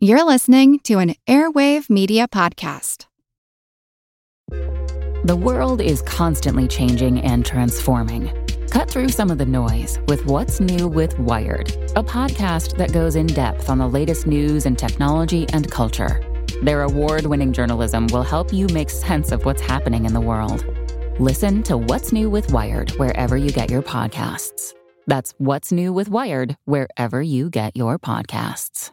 You're listening to an Airwave Media Podcast. The world is constantly changing and transforming. Cut through some of the noise with What's New with Wired, a podcast that goes in depth on the latest news and technology and culture. Their award winning journalism will help you make sense of what's happening in the world. Listen to What's New with Wired wherever you get your podcasts. That's What's New with Wired wherever you get your podcasts.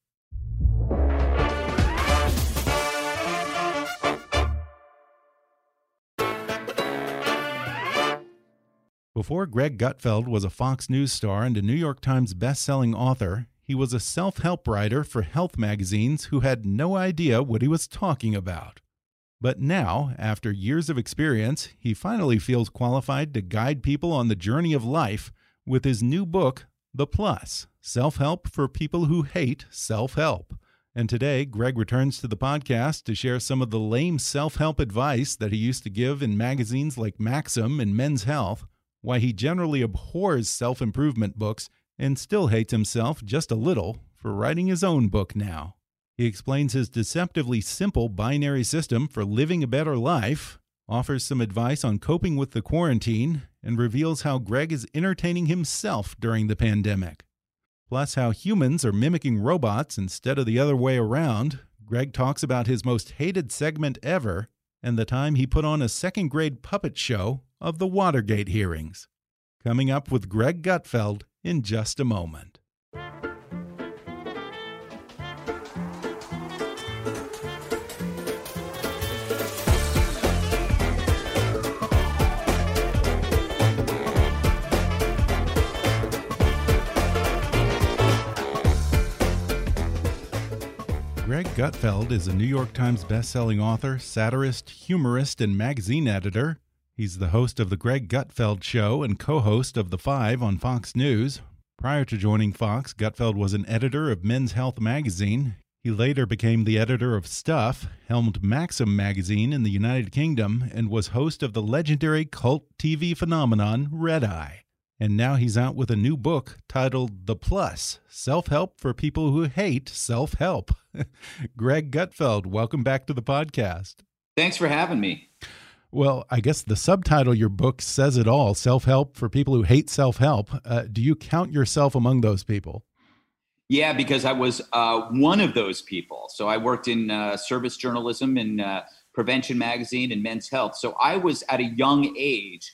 Before Greg Gutfeld was a Fox News star and a New York Times bestselling author, he was a self help writer for health magazines who had no idea what he was talking about. But now, after years of experience, he finally feels qualified to guide people on the journey of life with his new book, The Plus Self Help for People Who Hate Self Help. And today, Greg returns to the podcast to share some of the lame self help advice that he used to give in magazines like Maxim and Men's Health why he generally abhors self improvement books and still hates himself just a little for writing his own book now. He explains his deceptively simple binary system for living a better life, offers some advice on coping with the quarantine, and reveals how Greg is entertaining himself during the pandemic. Plus, how humans are mimicking robots instead of the other way around. Greg talks about his most hated segment ever and the time he put on a second grade puppet show of the Watergate hearings. Coming up with Greg Gutfeld in just a moment. Greg Gutfeld is a New York Times bestselling author, satirist, humorist, and magazine editor. He's the host of The Greg Gutfeld Show and co host of The Five on Fox News. Prior to joining Fox, Gutfeld was an editor of Men's Health magazine. He later became the editor of Stuff, helmed Maxim magazine in the United Kingdom, and was host of the legendary cult TV phenomenon Red Eye. And now he's out with a new book titled The Plus Self Help for People Who Hate Self Help. Greg Gutfeld, welcome back to the podcast. Thanks for having me. Well, I guess the subtitle your book says it all self help for people who hate self help. Uh, do you count yourself among those people? Yeah, because I was uh, one of those people. So I worked in uh, service journalism and uh, Prevention Magazine and Men's Health. So I was at a young age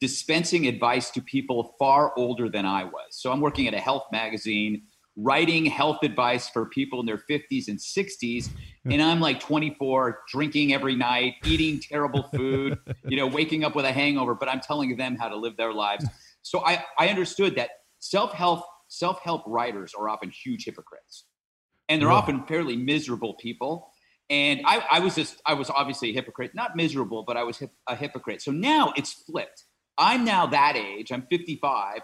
dispensing advice to people far older than I was. So I'm working at a health magazine writing health advice for people in their 50s and 60s and i'm like 24 drinking every night eating terrible food you know waking up with a hangover but i'm telling them how to live their lives. So i i understood that self-help self-help writers are often huge hypocrites. And they're often fairly miserable people. And I, I was just i was obviously a hypocrite not miserable but i was hip, a hypocrite. So now it's flipped. I'm now that age i'm 55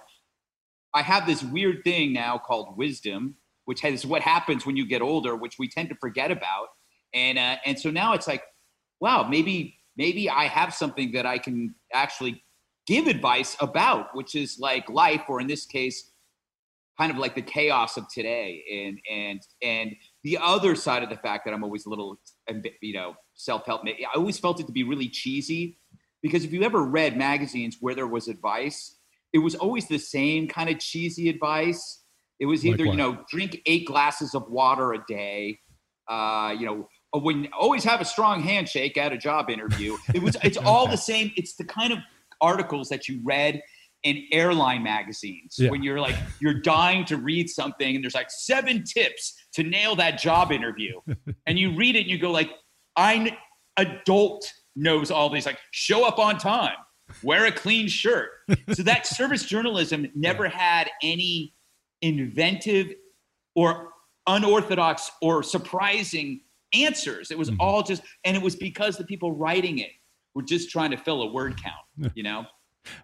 I have this weird thing now called wisdom, which is what happens when you get older, which we tend to forget about. And uh, and so now it's like, wow, maybe maybe I have something that I can actually give advice about, which is like life, or in this case, kind of like the chaos of today. And and and the other side of the fact that I'm always a little, you know, self help. I always felt it to be really cheesy because if you ever read magazines where there was advice it was always the same kind of cheesy advice. It was either, like you know, drink eight glasses of water a day, uh, you know, when always have a strong handshake at a job interview. It was it's all the same. It's the kind of articles that you read in airline magazines yeah. when you're like you're dying to read something and there's like seven tips to nail that job interview and you read it and you go like i adult knows all these like show up on time wear a clean shirt. so that service journalism never had any inventive or unorthodox or surprising answers. It was Mhm. all just, and it was because the people writing it were just trying to fill a word count, you know?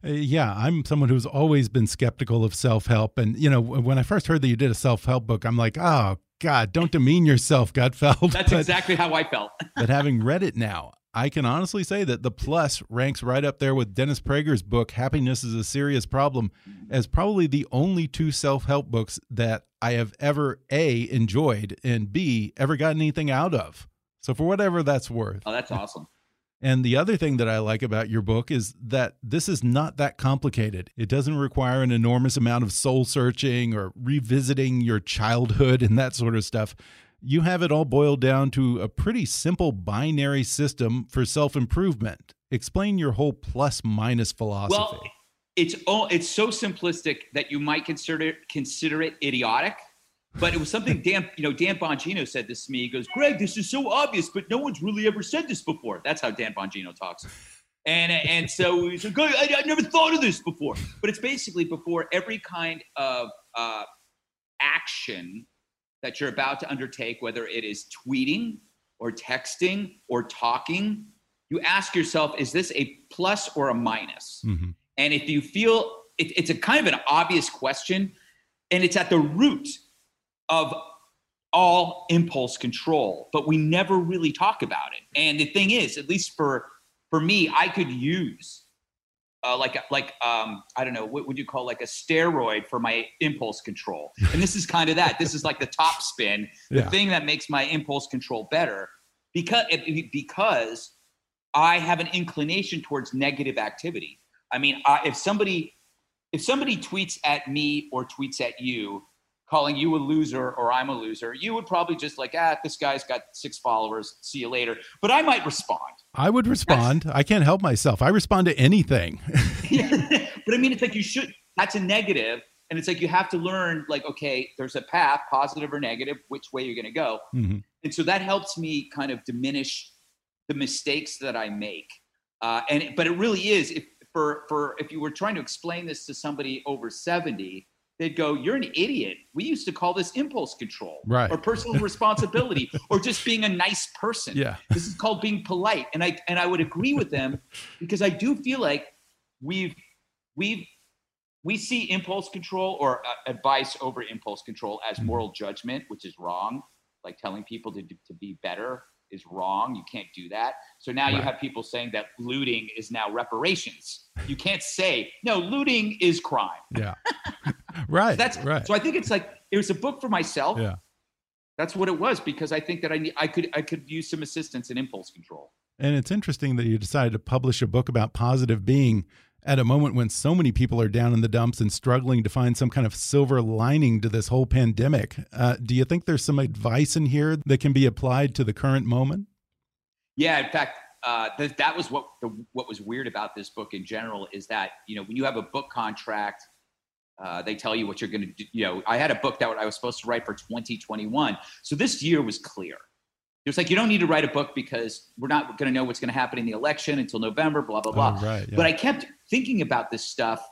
Uh, yeah, I'm someone who's always been skeptical of self help. And, you know, when I first heard that you did a self help book, I'm like, oh, God, don't demean yourself, Gutfeld. That's but, exactly how I felt. but having read it now, I can honestly say that The Plus ranks right up there with Dennis Prager's book, Happiness is a Serious Problem, as probably the only two self help books that I have ever A, enjoyed, and B, ever gotten anything out of. So, for whatever that's worth. Oh, that's awesome. And the other thing that I like about your book is that this is not that complicated. It doesn't require an enormous amount of soul searching or revisiting your childhood and that sort of stuff. You have it all boiled down to a pretty simple binary system for self improvement. Explain your whole plus minus philosophy. Well, it's all it's so simplistic that you might consider it, consider it idiotic. But it was something Dan, you know, Dan Bongino said this to me. He goes, "Greg, this is so obvious, but no one's really ever said this before." That's how Dan Bongino talks. And and so he's like, I, I never thought of this before. But it's basically before every kind of uh, action that you're about to undertake, whether it is tweeting or texting or talking, you ask yourself, is this a plus or a minus? Mhm. And if you feel it, it's a kind of an obvious question, and it's at the root of all impulse control, but we never really talk about it. And the thing is, at least for for me, I could use uh, like like um, I don't know what would you call like a steroid for my impulse control. And this is kind of that. This is like the top spin, the Yeah. thing that makes my impulse control better because because I have an inclination towards negative activity. I mean, I, if somebody if somebody tweets at me or tweets at you calling you a loser or I'm a loser, you would probably just like, ah, this guy's got six followers. See you later. But I might respond. I would respond. I can't help myself. I respond to anything. but I mean, it's like you should. That's a negative, and it's like you have to learn. Like, okay, there's a path, positive or negative, which way you're going to go, Mhm. and so that helps me kind of diminish the mistakes that I make. Uh, and but it really is if for for if you were trying to explain this to somebody over seventy. They'd go, "You're an idiot. We used to call this impulse control, Right. or personal responsibility, or just being a nice person." Yeah. this is called being polite and i and i would agree with them because i do feel like we've we've we see impulse control or uh, advice over impulse control as moral judgment which is wrong like telling people to, do- to be better is wrong you can't do that so now you have people saying that looting is now reparations you can't say no looting is crime Yeah. right. that's right. so i think it's like it was a book for myself Yeah. that's what it was because i think that i need i could i could use some assistance in impulse control And it's interesting that you decided to publish a book about positive being at a moment when so many people are down in the dumps and struggling to find some kind of silver lining to this whole pandemic. Uh, do you think there's some advice in here that can be applied to the current moment? Yeah, in fact, uh, th- that was what the, what was weird about this book in general is that you know when you have a book contract, uh, they tell you what you're going to do. You know, I had a book that I was supposed to write for 2021, so this year was clear. It was like you don't need to write a book because we're not going to know what's going to happen in the election until November. Blah blah blah. Oh, right. Yeah. But I kept thinking about this stuff,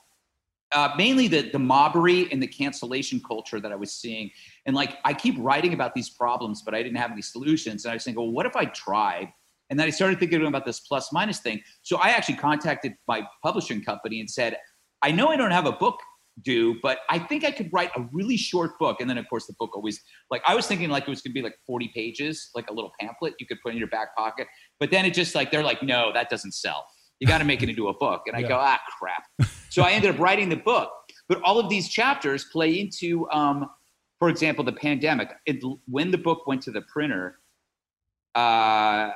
uh, mainly the the mobbery and the cancellation culture that I was seeing. And like I keep writing about these problems, but I didn't have any solutions. And I was thinking, well, what if I tried? And then I started thinking about this plus minus thing. So I actually contacted my publishing company and said, I know I don't have a book due, but I think I could write a really short book. And then of course the book always like I was thinking like it was gonna be like 40 pages, like a little pamphlet you could put in your back pocket. But then it just like they're like, no, that doesn't sell. You got to make it into a book. And I Yeah. go, ah, crap. So I ended up writing the book. But all of these chapters play into, um, for example, the pandemic. It, when the book went to the printer, uh,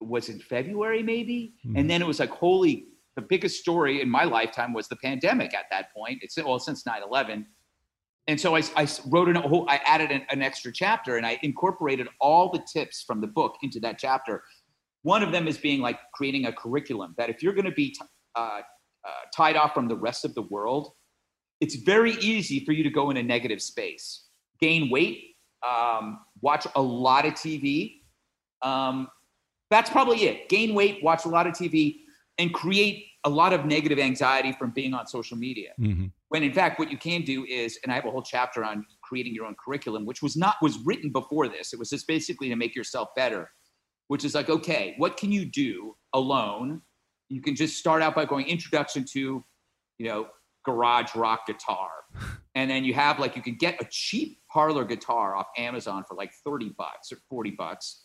was in February maybe, Mhm. and then it was like, holy, the biggest story in my lifetime was the pandemic. At that point, it's well since 9/11. And so I, I wrote an, whole, I added an, an extra chapter and I incorporated all the tips from the book into that chapter. One of them is being like creating a curriculum that if you're going to be t- uh, uh, tied off from the rest of the world, it's very easy for you to go in a negative space, gain weight, um, watch a lot of TV. Um, that's probably it. Gain weight, watch a lot of TV, and create a lot of negative anxiety from being on social media hmm when in fact what you can do is and i have a whole chapter on creating your own curriculum, which was not was written before this. It was just basically to make yourself better, which is like, okay, what can you do alone? You can just start out by going introduction to, you know, garage rock guitar. And then you have like you can get a cheap parlor guitar off Amazon for like 30 bucks or 40 bucks.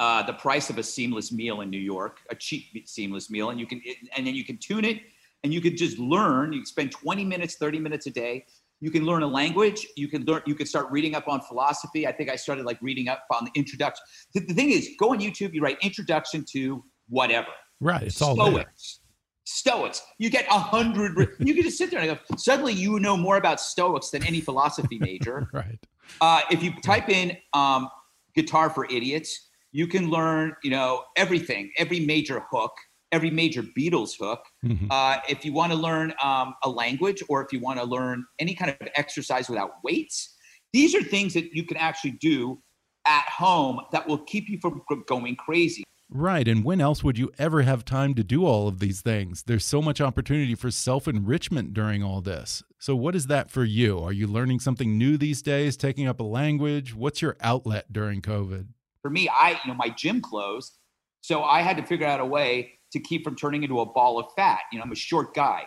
Uh, the price of a seamless meal in New York, a cheap seamless meal, and you can and then you can tune it and you could just learn. You spend 20 minutes, 30 minutes a day. You can learn a language. You can learn. You can start reading up on philosophy. I think I started like reading up on the introduction. The, the thing is, go on YouTube. You write introduction to whatever. Right. It's all Stoics. There. Stoics. You get a hundred. you can just sit there and go. Suddenly, you know more about Stoics than any philosophy major. right. Uh, if you type in um, "guitar for idiots," you can learn. You know everything, every major hook, every major Beatles hook. Mm-hmm. Uh, if you want to learn um, a language, or if you want to learn any kind of exercise without weights, these are things that you can actually do at home that will keep you from going crazy. Right. And when else would you ever have time to do all of these things? There's so much opportunity for self enrichment during all this. So, what is that for you? Are you learning something new these days, taking up a language? What's your outlet during COVID? For me, I, you know, my gym closed. So I had to figure out a way to keep from turning into a ball of fat. You know, I'm a short guy.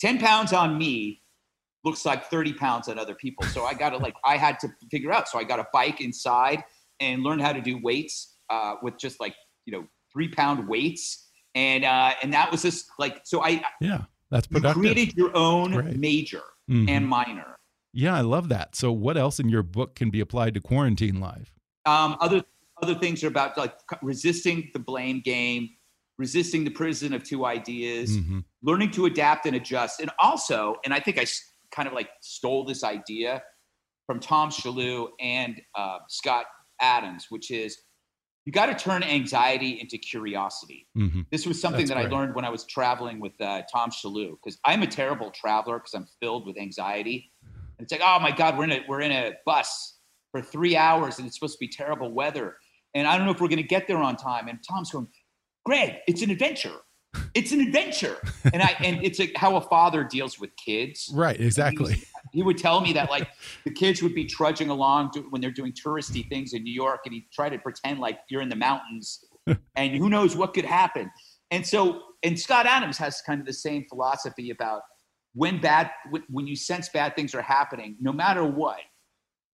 10 pounds on me looks like 30 pounds on other people. So I got to like, I had to figure out. So I got a bike inside and learned how to do weights uh, with just like you know three pound weights, and uh, and that was just like so. I yeah, that's productive. You created your own right. major mm-hmm. and minor. Yeah, I love that. So, what else in your book can be applied to quarantine life? Um, other other things are about like resisting the blame game, resisting the prison of two ideas, mm-hmm. learning to adapt and adjust, and also, and I think I kind of like stole this idea from Tom Shillue and uh, Scott Adams, which is you got to turn anxiety into curiosity. Mm-hmm. This was something That's that great. I learned when I was traveling with uh, Tom Shillue because I'm a terrible traveler because I'm filled with anxiety. And it's like, oh my God, we're in a we're in a bus for three hours and it's supposed to be terrible weather, and I don't know if we're going to get there on time. And Tom's going, Greg, it's an adventure. It's an adventure, and I and it's like how a father deals with kids. Right, exactly he would tell me that like the kids would be trudging along to, when they're doing touristy things in New York, and he'd try to pretend like you're in the mountains, and who knows what could happen. And so, and Scott Adams has kind of the same philosophy about when bad when you sense bad things are happening, no matter what,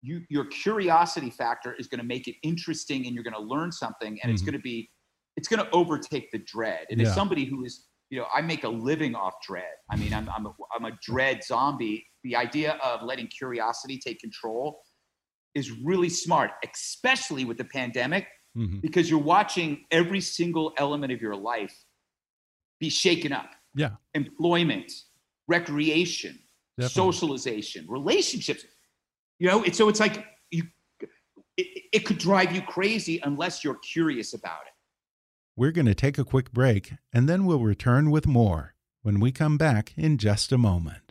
you your curiosity factor is going to make it interesting, and you're going to learn something, and mm-hmm. it's going to be it's going to overtake the dread. And yeah. as somebody who is you know, I make a living off dread. I mean, I'm, I'm, a, I'm a dread zombie the idea of letting curiosity take control is really smart, especially with the pandemic, mm-hmm. because you're watching every single element of your life be shaken up. Yeah. Employment, recreation, Definitely. socialization, relationships. You know, it's so it's like you it, it could drive you crazy unless you're curious about it. We're going to take a quick break and then we'll return with more when we come back in just a moment.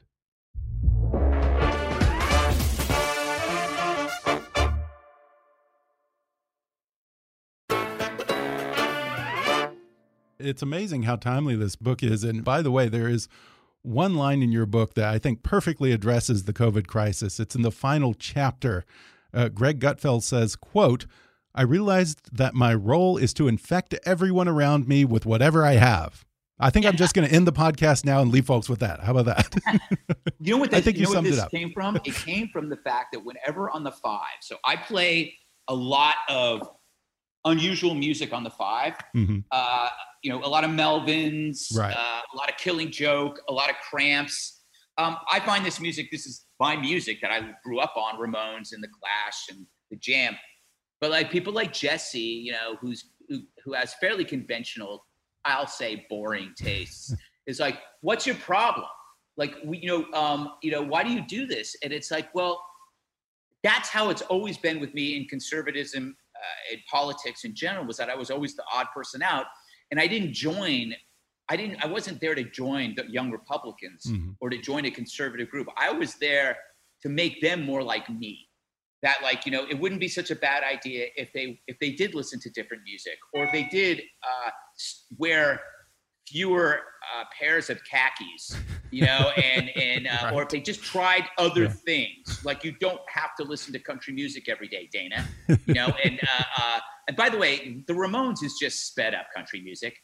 it's amazing how timely this book is. And by the way, there is one line in your book that I think perfectly addresses the COVID crisis. It's in the final chapter. Uh, Greg Gutfeld says, quote, I realized that my role is to infect everyone around me with whatever I have. I think I'm just going to end the podcast now and leave folks with that. How about that? you know what? This, I think you, you know summed it up. Came from it came from the fact that whenever on the five, so I play a lot of unusual music on the 5 mm-hmm. uh, you know, a lot of Melvins, right. uh, a lot of Killing Joke, a lot of Cramps. Um, I find this music. This is my music that I grew up on: Ramones and the Clash and the Jam. But like people like Jesse, you know, who's who, who has fairly conventional, I'll say, boring tastes, is like, what's your problem? Like, we, you know, um, you know, why do you do this? And it's like, well, that's how it's always been with me in conservatism in politics in general was that I was always the odd person out, and I didn't join. I didn't. I wasn't there to join the young Republicans mm-hmm. or to join a conservative group. I was there to make them more like me. That like you know, it wouldn't be such a bad idea if they if they did listen to different music or if they did uh, wear fewer uh, pairs of khakis, you know, and and uh, right. or if they just tried other yeah. things, like you don't have to listen to country music every day, Dana, you know. and uh, uh, and by the way, the Ramones is just sped up country music,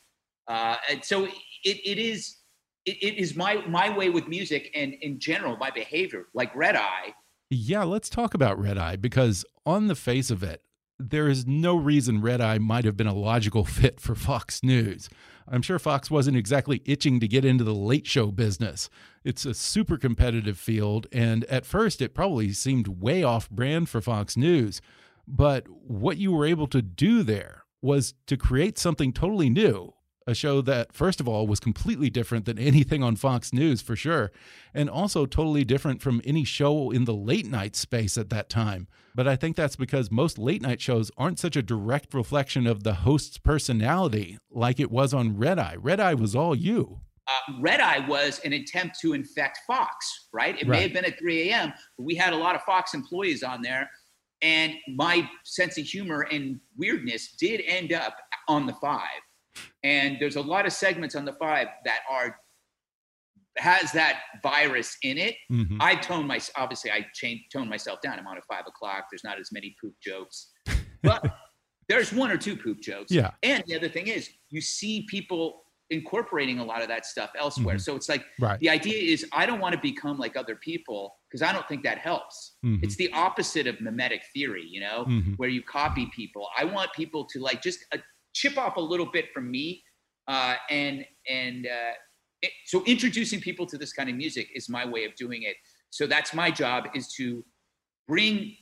uh, and so it, it is it, it is my my way with music and in general my behavior, like Red Eye. Yeah, let's talk about Red Eye because on the face of it, there is no reason Red Eye might have been a logical fit for Fox News. I'm sure Fox wasn't exactly itching to get into the late show business. It's a super competitive field, and at first it probably seemed way off brand for Fox News. But what you were able to do there was to create something totally new a show that, first of all, was completely different than anything on Fox News for sure, and also totally different from any show in the late night space at that time. But I think that's because most late night shows aren't such a direct reflection of the host's personality like it was on Red Eye. Red Eye was all you. Uh, Red Eye was an attempt to infect Fox, right? It right. may have been at 3 a.m., but we had a lot of Fox employees on there. And my sense of humor and weirdness did end up on the five. And there's a lot of segments on the five that are has that virus in it. Mm-hmm. I tone my obviously I change tone myself down. I'm on at five o'clock. There's not as many poop jokes, but there's one or two poop jokes. Yeah. And the other thing is, you see people incorporating a lot of that stuff elsewhere. Mm-hmm. So it's like right. the idea is I don't want to become like other people because I don't think that helps. Mm-hmm. It's the opposite of mimetic theory, you know, mm-hmm. where you copy people. I want people to like just uh, chip off a little bit from me, uh, and and uh, it, so introducing people to this kind of music is my way of doing it. So that's my job is to bring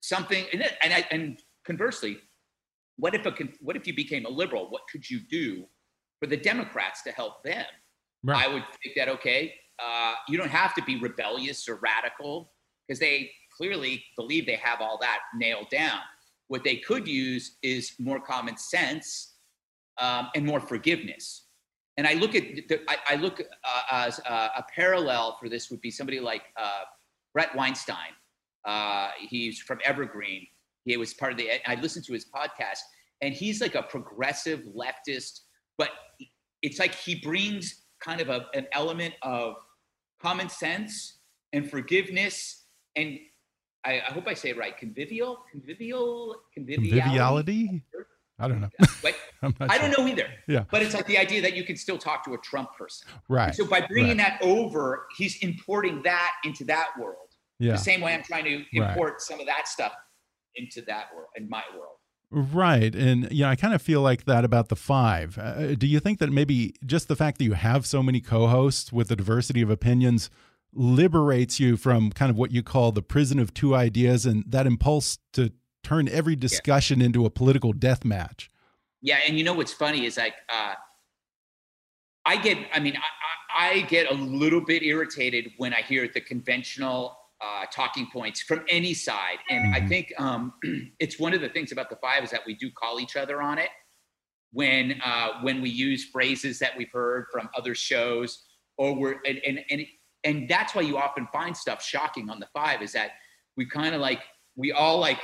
something, and and, I, and conversely, what if a what if you became a liberal? What could you do for the Democrats to help them? Right. I would think that okay, uh, you don't have to be rebellious or radical because they clearly believe they have all that nailed down. What they could use is more common sense um, and more forgiveness. And I look at the, I, I, look uh, as uh, a parallel for this would be somebody like uh, Bret Weinstein. Uh, he's from Evergreen. He was part of the. I listened to his podcast, and he's like a progressive leftist, but it's like he brings kind of a, an element of common sense and forgiveness and I, I, hope I say it right. Convivial, convivial, conviviality. conviviality? I don't know. But I don't know either. Yeah. But it's like the idea that you can still talk to a Trump person. Right. And so by bringing right. that over, he's importing that into that world. Yeah. The same way I'm trying to import right. some of that stuff into that world, in my world. Right. And, you know, I kind of feel like that about the five. Uh, do you think that maybe just the fact that you have so many co hosts with a diversity of opinions liberates you from kind of what you call the prison of two ideas and that impulse to turn every discussion yeah. into a political death match. Yeah, and you know what's funny is like uh, I get, I mean, I, I, get a little bit irritated when I hear the conventional uh, talking points from any side, and mm -hmm. I mm-hmm. think um, it's one of the things about the five is that we do call each other on it when uh, when we use phrases that we've heard from other shows, or we're and and, and and that's why you often find stuff shocking on the five is that we kind of like we all like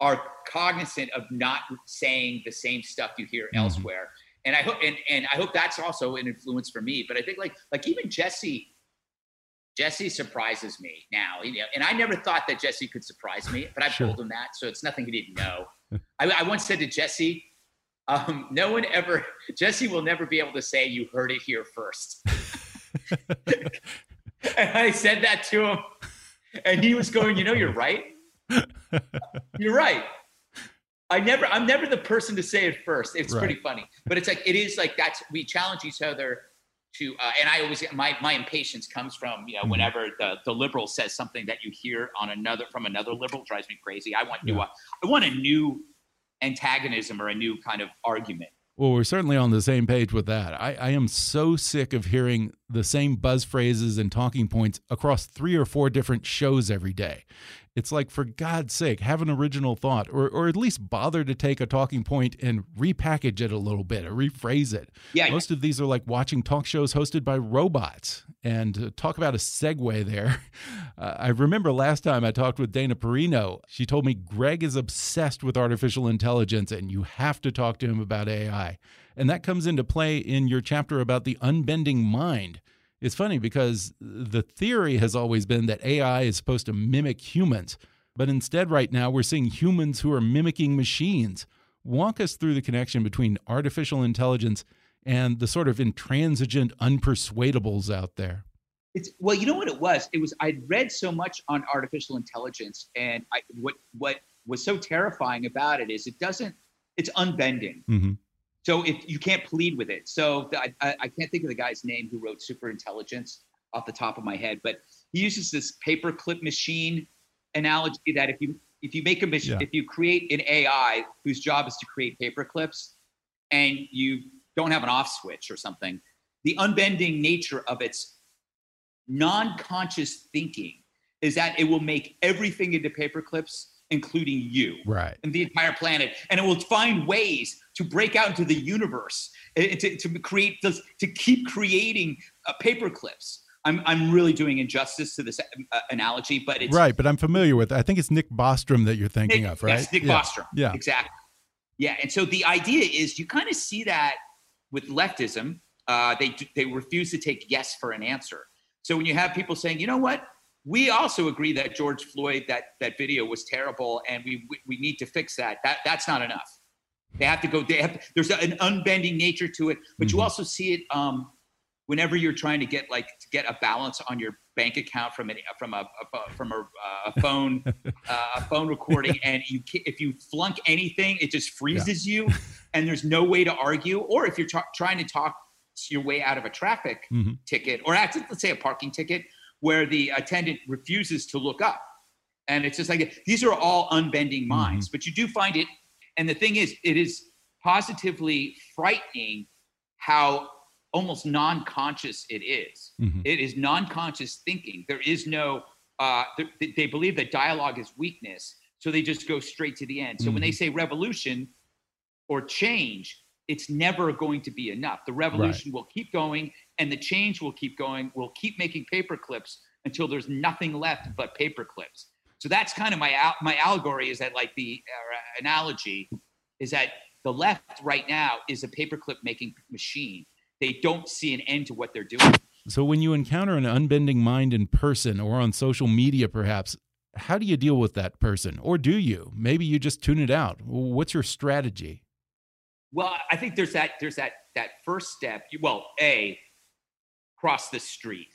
are cognizant of not saying the same stuff you hear mm-hmm. elsewhere and i hope and, and i hope that's also an influence for me but i think like like even jesse jesse surprises me now you know, and i never thought that jesse could surprise me but i've sure. told him that so it's nothing he didn't know I, I once said to jesse um, no one ever jesse will never be able to say you heard it here first And I said that to him, and he was going, "You know, you're right. You're right. I never, I'm never the person to say it first. It's right. pretty funny, but it's like it is like that's we challenge each other to, uh, and I always my my impatience comes from you know mm-hmm. whenever the the liberal says something that you hear on another from another liberal drives me crazy. I want new, uh, I want a new antagonism or a new kind of argument. Well, we're certainly on the same page with that. I, I, am so sick of hearing the same buzz phrases and talking points across three or four different shows every day. It's like, for God's sake, have an original thought, or or at least bother to take a talking point and repackage it a little bit or rephrase it. Yeah. Most of these are like watching talk shows hosted by robots. And uh, talk about a segue there. Uh, I remember last time I talked with Dana Perino, she told me Greg is obsessed with artificial intelligence and you have to talk to him about AI. And that comes into play in your chapter about the unbending mind. It's funny because the theory has always been that AI is supposed to mimic humans, but instead, right now, we're seeing humans who are mimicking machines. Walk us through the connection between artificial intelligence and the sort of intransigent unpersuadables out there. It's well, you know what it was. It was I'd read so much on artificial intelligence, and I, what what was so terrifying about it is it doesn't. It's unbending. Mm -hmm. So if you can't plead with it, so I, I can't think of the guy's name who wrote Super Intelligence off the top of my head, but he uses this paperclip machine analogy that if you if you make a machine, yeah. if you create an AI whose job is to create paperclips, and you don't have an off switch or something, the unbending nature of its non-conscious thinking is that it will make everything into paperclips, including you right. and the entire planet. And it will find ways to break out into the universe eh, to, to create this to keep creating uh, paper clips I'm, I'm really doing injustice to this uh, analogy but it's right but i'm familiar with it. i think it's nick bostrom that you're thinking nick, of right yes, nick yeah. bostrom yeah exactly yeah and so the idea is you kind of see that with leftism uh, they they refuse to take yes for an answer so when you have people saying you know what we also agree that George Floyd that that video was terrible, and we we, we need to fix that. That that's not enough. They have to go. They have. There's an unbending nature to it, but mm-hmm. you also see it um, whenever you're trying to get like to get a balance on your bank account from an from a, a from a, a phone uh, a phone recording, and you if you flunk anything, it just freezes yeah. you, and there's no way to argue. Or if you're tra- trying to talk your way out of a traffic mm-hmm. ticket, or actually, let's say a parking ticket where the attendant refuses to look up. And it's just like these are all unbending minds, mm-hmm. but you do find it. And the thing is, it is positively frightening how almost non-conscious it is. Mm-hmm. It is non-conscious thinking. There is no. Uh, they, they believe that dialogue is weakness, so they just go straight to the end. So mm-hmm. when they mm-hmm. say revolution or change, it's never going to be enough. The revolution right. will keep going and the change will keep going. We'll keep making paper clips until there's nothing left but paper clips. So that's kind of my my allegory is that like the uh, analogy is that the left right now is a paperclip making machine. They don't see an end to what they're doing. So when you encounter an unbending mind in person or on social media perhaps, how do you deal with that person? Or do you? Maybe you just tune it out. What's your strategy? Well, I think there's that there's that that first step. Well, a cross the street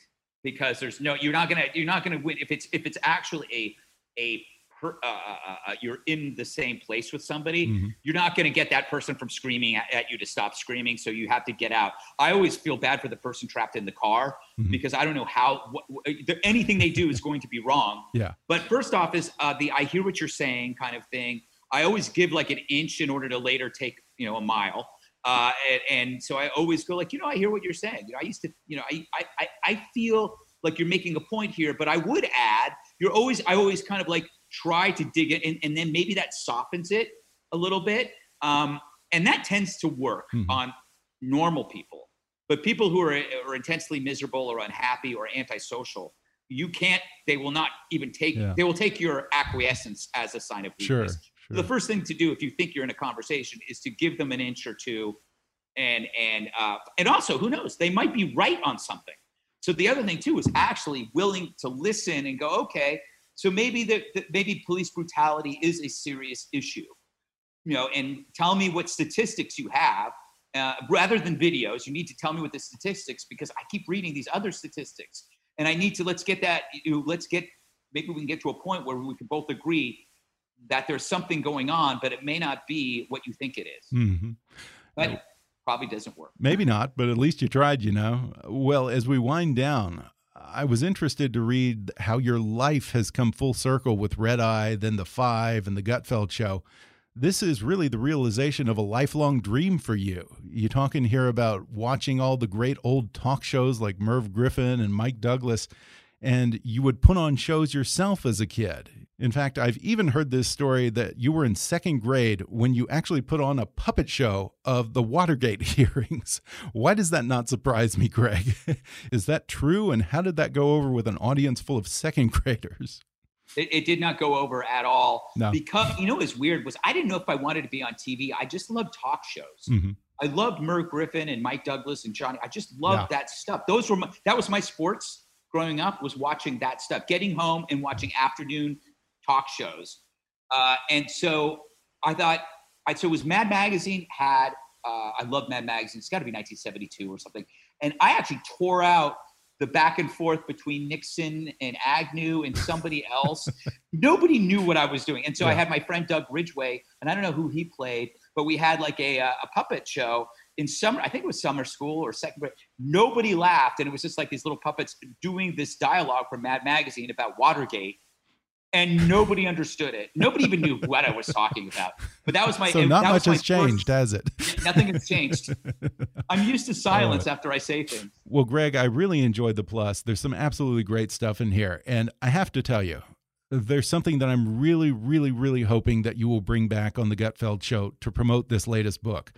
because there's no you're not gonna you're not gonna win if it's if it's actually a a per, uh, uh, uh, uh you're in the same place with somebody mm-hmm. you're not gonna get that person from screaming at, at, you to stop screaming so you have to get out i always feel bad for the person trapped in the car mm-hmm. because i don't know how what, anything they do is going to be wrong yeah but first off is uh, the i hear what you're saying kind of thing i always give like an inch in order to later take you know a mile uh, and, and, so I always go like, you know, I hear what you're saying. You know, I used to, you know, I, I, I feel like you're making a point here, but I would add, you're always, I always kind of like try to dig it, and, and then maybe that softens it a little bit. Um, and that tends to work mm-hmm. on normal people, but people who are, are intensely miserable or unhappy or antisocial, you can't, they will not even take, yeah. they will take your acquiescence as a sign of weakness. Sure. Sure. The first thing to do if you think you're in a conversation is to give them an inch or two, and and uh, and also who knows they might be right on something. So the other thing too is actually willing to listen and go, okay, so maybe the, the maybe police brutality is a serious issue, you know, and tell me what statistics you have. Uh, rather than videos, you need to tell me what the statistics because I keep reading these other statistics, and I need to let's get that. You know, let's get maybe we can get to a point where we can both agree that there's something going on, but it may not be what you think it is. Mm-hmm. But probably doesn't work. Maybe not, but at least you tried, you know. Well, as we wind down, I was interested to read how your life has come full circle with Red Eye, then The Five, and The Gutfeld Show. This is really the realization of a lifelong dream for you. You're talking here about watching all the great old talk shows like Merv Griffin and Mike Douglas, and you would put on shows yourself as a kid In fact, I've even heard this story that you were in second grade when you actually put on a puppet show of the Watergate hearings. Why does that not surprise me, Greg? Is that true? And how did that go over with an audience full of second graders? It, it, did not go over at all no. because you know what was weird was I didn't know if I wanted to be on TV. I just loved talk shows. Mm -hmm. I loved Merv Griffin and Mike Douglas and Johnny. I just loved yeah. that stuff. Those were my, that was my sports growing up was watching that stuff, getting home and watching afternoon talk shows. Uh, and so I thought, I, so it was Mad Magazine had, uh, I love Mad Magazine. It's got to be 1972 or something. And I actually tore out the back and forth between Nixon and Agnew and somebody else. Nobody knew what I was doing. And so yeah. I had my friend Doug Ridgway, and I don't know who he played, but we had like a, a puppet show in summer, I think it was summer school or second grade. Nobody laughed. And it was just like these little puppets doing this dialogue from Mad Magazine about Watergate and nobody understood it. Nobody even knew what I was talking about. But that was my. So not much has first, changed, has it? Nothing has changed. I'm used to silence uh, after I say things. Well, Greg, I really enjoyed the plus. There's some absolutely great stuff in here, and I have to tell you, there's something that I'm really, really, really hoping that you will bring back on the Gutfeld Show to promote this latest book.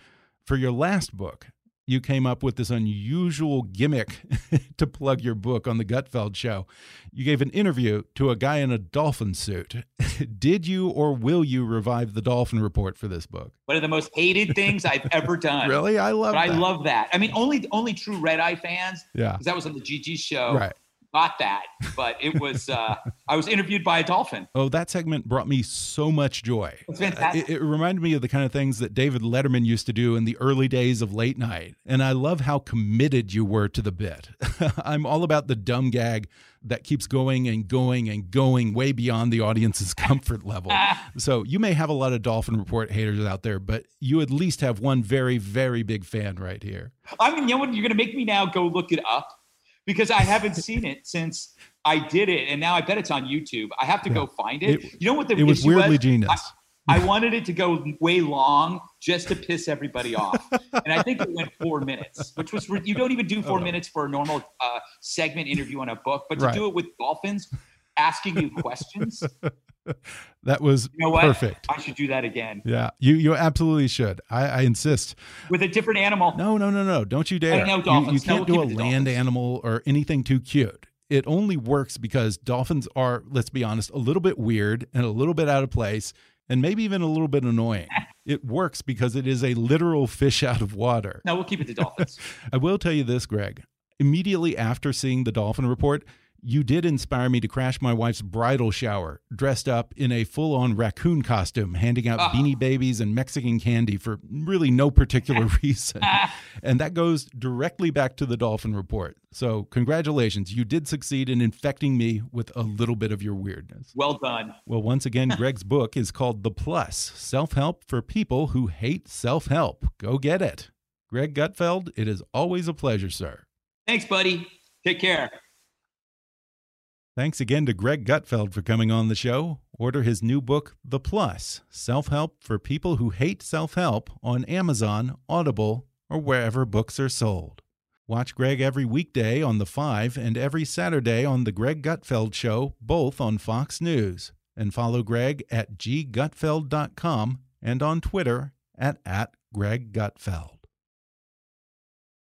For your last book, you came up with this unusual gimmick to plug your book on the Gutfeld show. You gave an interview to a guy in a dolphin suit. Did you or will you revive the dolphin report for this book? One of the most hated things I've ever done. really? I love but that. I love that. I mean, only only true Red Eye fans. Yeah. Because that was on the GG show. Right got that, but it was uh, I was interviewed by a dolphin. Oh, that segment brought me so much joy. It's fantastic. It, it, reminded me of the kind of things that David Letterman used to do in the early days of late night, and I love how committed you were to the bit. I'm all about the dumb gag that keeps going and going and going way beyond the audience's comfort level. so you may have a lot of Dolphin Report haters out there, but you at least have one very, very big fan right here. I mean, you know what? You're going to make me now go look it up because I haven't seen it since I did it, and now I bet it's on YouTube. I have to yeah. go find it. it. You know what the it was weirdly was? genius. I, I, wanted it to go way long just to piss everybody off, and I think it went four minutes, which was you don't even do four oh. minutes for a normal uh, segment interview on a book, but to right. do it with dolphins asking you questions. that was you know perfect. I should do that again. Yeah, you you absolutely should. I, I insist. With a different animal. No, no, no, no. Don't you dare. know dolphins. You, you can't no, do a land dolphins. animal or anything too cute. It only works because dolphins are, let's be honest, a little bit weird and a little bit out of place and maybe even a little bit annoying. it works because it is a literal fish out of water. No, we'll keep it to dolphins. I will tell you this, Greg. Immediately after seeing the dolphin report, you did inspire me to crash my wife's bridal shower dressed up in a full on raccoon costume, handing out Ah. beanie babies and Mexican candy for really no particular reason. and that goes directly back to the dolphin report. So, congratulations. You did succeed in infecting me with a little bit of your weirdness. Well done. Well, once again, Greg's book is called The Plus Self Help for People Who Hate Self Help. Go get it. Greg Gutfeld, it is always a pleasure, sir. Thanks, buddy. Take care. Thanks again to Greg Gutfeld for coming on the show. Order his new book, The Plus Self Help for People Who Hate Self Help, on Amazon, Audible, or wherever books are sold. Watch Greg every weekday on The Five and every Saturday on The Greg Gutfeld Show, both on Fox News. And follow Greg at ggutfeld.com and on Twitter at, at Greg Gutfeld.